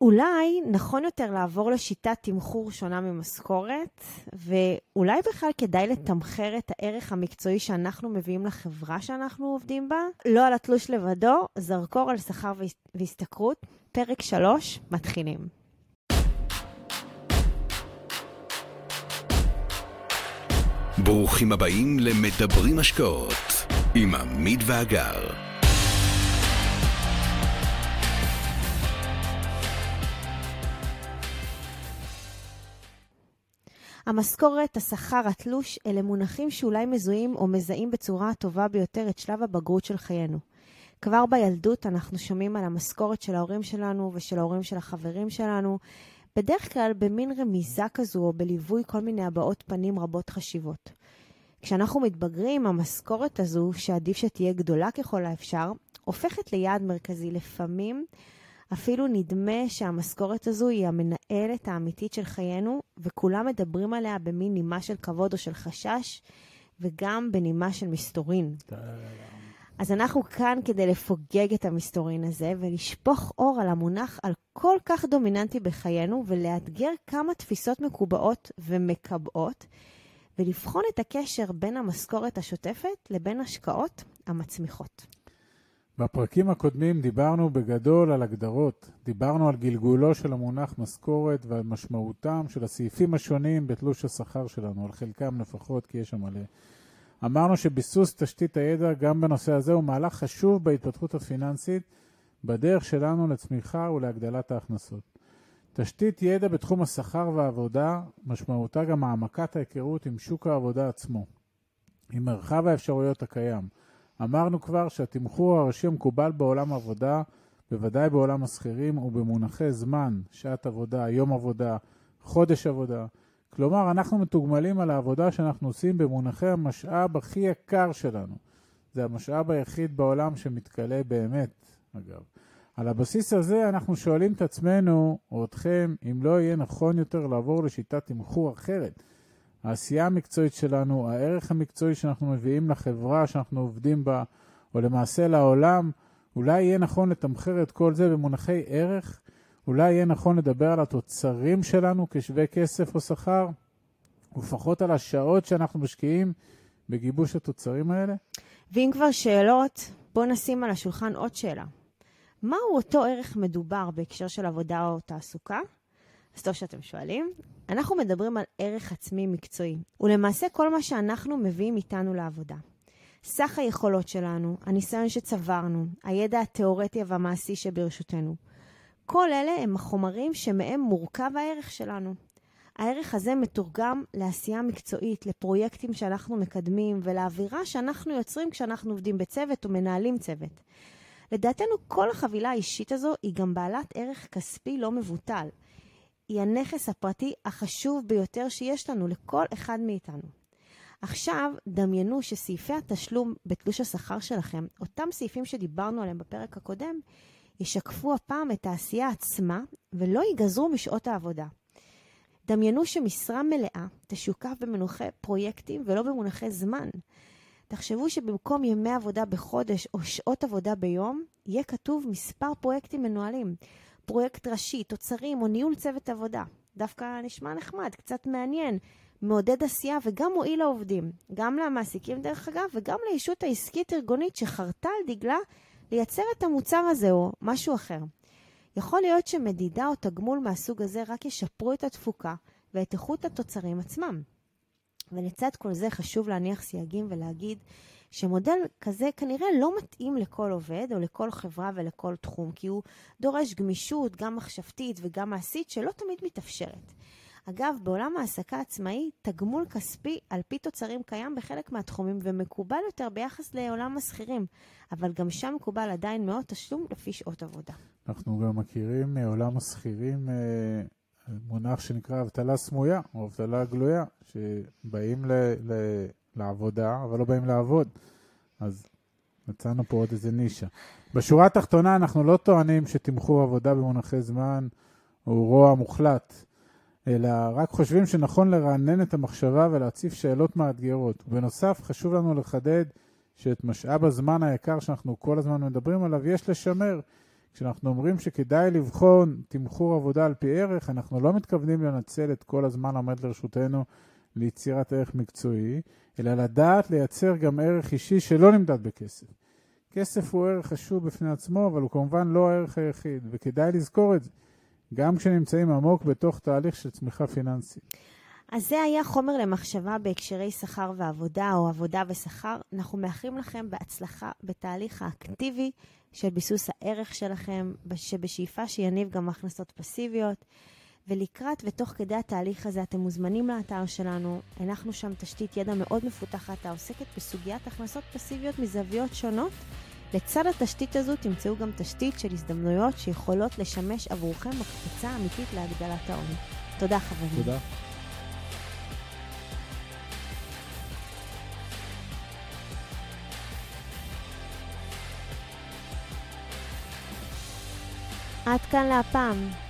אולי נכון יותר לעבור לשיטת תמחור שונה ממשכורת, ואולי בכלל כדאי לתמחר את הערך המקצועי שאנחנו מביאים לחברה שאנחנו עובדים בה, לא על התלוש לבדו, זרקור על שכר והשתכרות. פרק 3, מתחילים. ברוכים הבאים למדברים השקעות עם עמית ואגר. המשכורת, השכר, התלוש, אלה מונחים שאולי מזוהים או מזהים בצורה הטובה ביותר את שלב הבגרות של חיינו. כבר בילדות אנחנו שומעים על המשכורת של ההורים שלנו ושל ההורים של החברים שלנו, בדרך כלל במין רמיזה כזו או בליווי כל מיני הבעות פנים רבות חשיבות. כשאנחנו מתבגרים, המשכורת הזו, שעדיף שתהיה גדולה ככל האפשר, הופכת ליעד מרכזי. לפעמים אפילו נדמה שהמשכורת הזו היא המנהלת האמיתית של חיינו, וכולם מדברים עליה במין נימה של כבוד או של חשש, וגם בנימה של מסתורין. אז אנחנו כאן כדי לפוגג את המסתורין הזה ולשפוך אור על המונח על כל כך דומיננטי בחיינו ולאתגר כמה תפיסות מקובעות ומקבעות ולבחון את הקשר בין המשכורת השוטפת לבין השקעות המצמיחות. בפרקים הקודמים דיברנו בגדול על הגדרות. דיברנו על גלגולו של המונח משכורת ועל משמעותם של הסעיפים השונים בתלוש השכר שלנו, על חלקם לפחות, כי יש שם מלא. אמרנו שביסוס תשתית הידע גם בנושא הזה הוא מהלך חשוב בהתפתחות הפיננסית, בדרך שלנו לצמיחה ולהגדלת ההכנסות. תשתית ידע בתחום השכר והעבודה, משמעותה גם העמקת ההיכרות עם שוק העבודה עצמו, עם מרחב האפשרויות הקיים. אמרנו כבר שהתמחור הראשי המקובל בעולם העבודה, בוודאי בעולם השכירים, הוא במונחי זמן, שעת עבודה, יום עבודה, חודש עבודה. כלומר, אנחנו מתוגמלים על העבודה שאנחנו עושים במונחי המשאב הכי יקר שלנו. זה המשאב היחיד בעולם שמתכלה באמת, אגב. על הבסיס הזה אנחנו שואלים את עצמנו, או אתכם, אם לא יהיה נכון יותר לעבור לשיטת תמחור אחרת, העשייה המקצועית שלנו, הערך המקצועי שאנחנו מביאים לחברה שאנחנו עובדים בה, או למעשה לעולם, אולי יהיה נכון לתמחר את כל זה במונחי ערך? אולי יהיה נכון לדבר על התוצרים שלנו כשווה כסף או שכר? ופחות על השעות שאנחנו משקיעים בגיבוש התוצרים האלה? ואם כבר שאלות, בואו נשים על השולחן עוד שאלה. מהו אותו ערך מדובר בהקשר של עבודה או תעסוקה? אז טוב שאתם שואלים. אנחנו מדברים על ערך עצמי מקצועי, ולמעשה כל מה שאנחנו מביאים איתנו לעבודה. סך היכולות שלנו, הניסיון שצברנו, הידע התיאורטי והמעשי שברשותנו. כל אלה הם החומרים שמהם מורכב הערך שלנו. הערך הזה מתורגם לעשייה מקצועית, לפרויקטים שאנחנו מקדמים ולאווירה שאנחנו יוצרים כשאנחנו עובדים בצוות או מנהלים צוות. לדעתנו, כל החבילה האישית הזו היא גם בעלת ערך כספי לא מבוטל. היא הנכס הפרטי החשוב ביותר שיש לנו, לכל אחד מאיתנו. עכשיו, דמיינו שסעיפי התשלום בתלוש השכר שלכם, אותם סעיפים שדיברנו עליהם בפרק הקודם, ישקפו הפעם את העשייה עצמה ולא ייגזרו משעות העבודה. דמיינו שמשרה מלאה תשוקף במונחי פרויקטים ולא במונחי זמן. תחשבו שבמקום ימי עבודה בחודש או שעות עבודה ביום, יהיה כתוב מספר פרויקטים מנוהלים. פרויקט ראשי, תוצרים או ניהול צוות עבודה. דווקא נשמע נחמד, קצת מעניין, מעודד עשייה וגם מועיל לעובדים. גם למעסיקים דרך אגב, וגם לישות העסקית-ארגונית שחרתה על דגלה לייצר את המוצר הזה או משהו אחר. יכול להיות שמדידה או תגמול מהסוג הזה רק ישפרו את התפוקה ואת איכות התוצרים עצמם. ולצד כל זה חשוב להניח סייגים ולהגיד שמודל כזה כנראה לא מתאים לכל עובד או לכל חברה ולכל תחום, כי הוא דורש גמישות, גם מחשבתית וגם מעשית, שלא תמיד מתאפשרת. אגב, בעולם העסקה עצמאי, תגמול כספי על פי תוצרים קיים בחלק מהתחומים ומקובל יותר ביחס לעולם השכירים, אבל גם שם מקובל עדיין מאוד תשלום לפי שעות עבודה. אנחנו גם מכירים מעולם השכירים אה, מונח שנקרא אבטלה סמויה או אבטלה גלויה, שבאים ל, ל, לעבודה, אבל לא באים לעבוד. אז מצאנו פה עוד איזה נישה. בשורה התחתונה אנחנו לא טוענים שתמחור עבודה במונחי זמן הוא רוע מוחלט, אלא רק חושבים שנכון לרענן את המחשבה ולהציף שאלות מאתגרות. ובנוסף, חשוב לנו לחדד שאת משאב הזמן היקר שאנחנו כל הזמן מדברים עליו יש לשמר, כשאנחנו אומרים שכדאי לבחון תמחור עבודה על פי ערך, אנחנו לא מתכוונים לנצל את כל הזמן העומד לרשותנו ליצירת ערך מקצועי, אלא לדעת לייצר גם ערך אישי שלא נמדד בכסף. כסף הוא ערך חשוב בפני עצמו, אבל הוא כמובן לא הערך היחיד, וכדאי לזכור את זה, גם כשנמצאים עמוק בתוך תהליך של צמיחה פיננסית. אז זה היה חומר למחשבה בהקשרי שכר ועבודה, או עבודה ושכר. אנחנו מאחלים לכם בהצלחה בתהליך האקטיבי של ביסוס הערך שלכם, שבשאיפה שיניב גם הכנסות פסיביות. ולקראת ותוך כדי התהליך הזה אתם מוזמנים לאתר שלנו. הנחנו שם תשתית ידע מאוד מפותחת העוסקת בסוגיית הכנסות פסיביות מזוויות שונות. לצד התשתית הזו תמצאו גם תשתית של הזדמנויות שיכולות לשמש עבורכם מקפצה אמיתית להגדלת העוני. תודה חברים. תודה. עד כאן להפעם.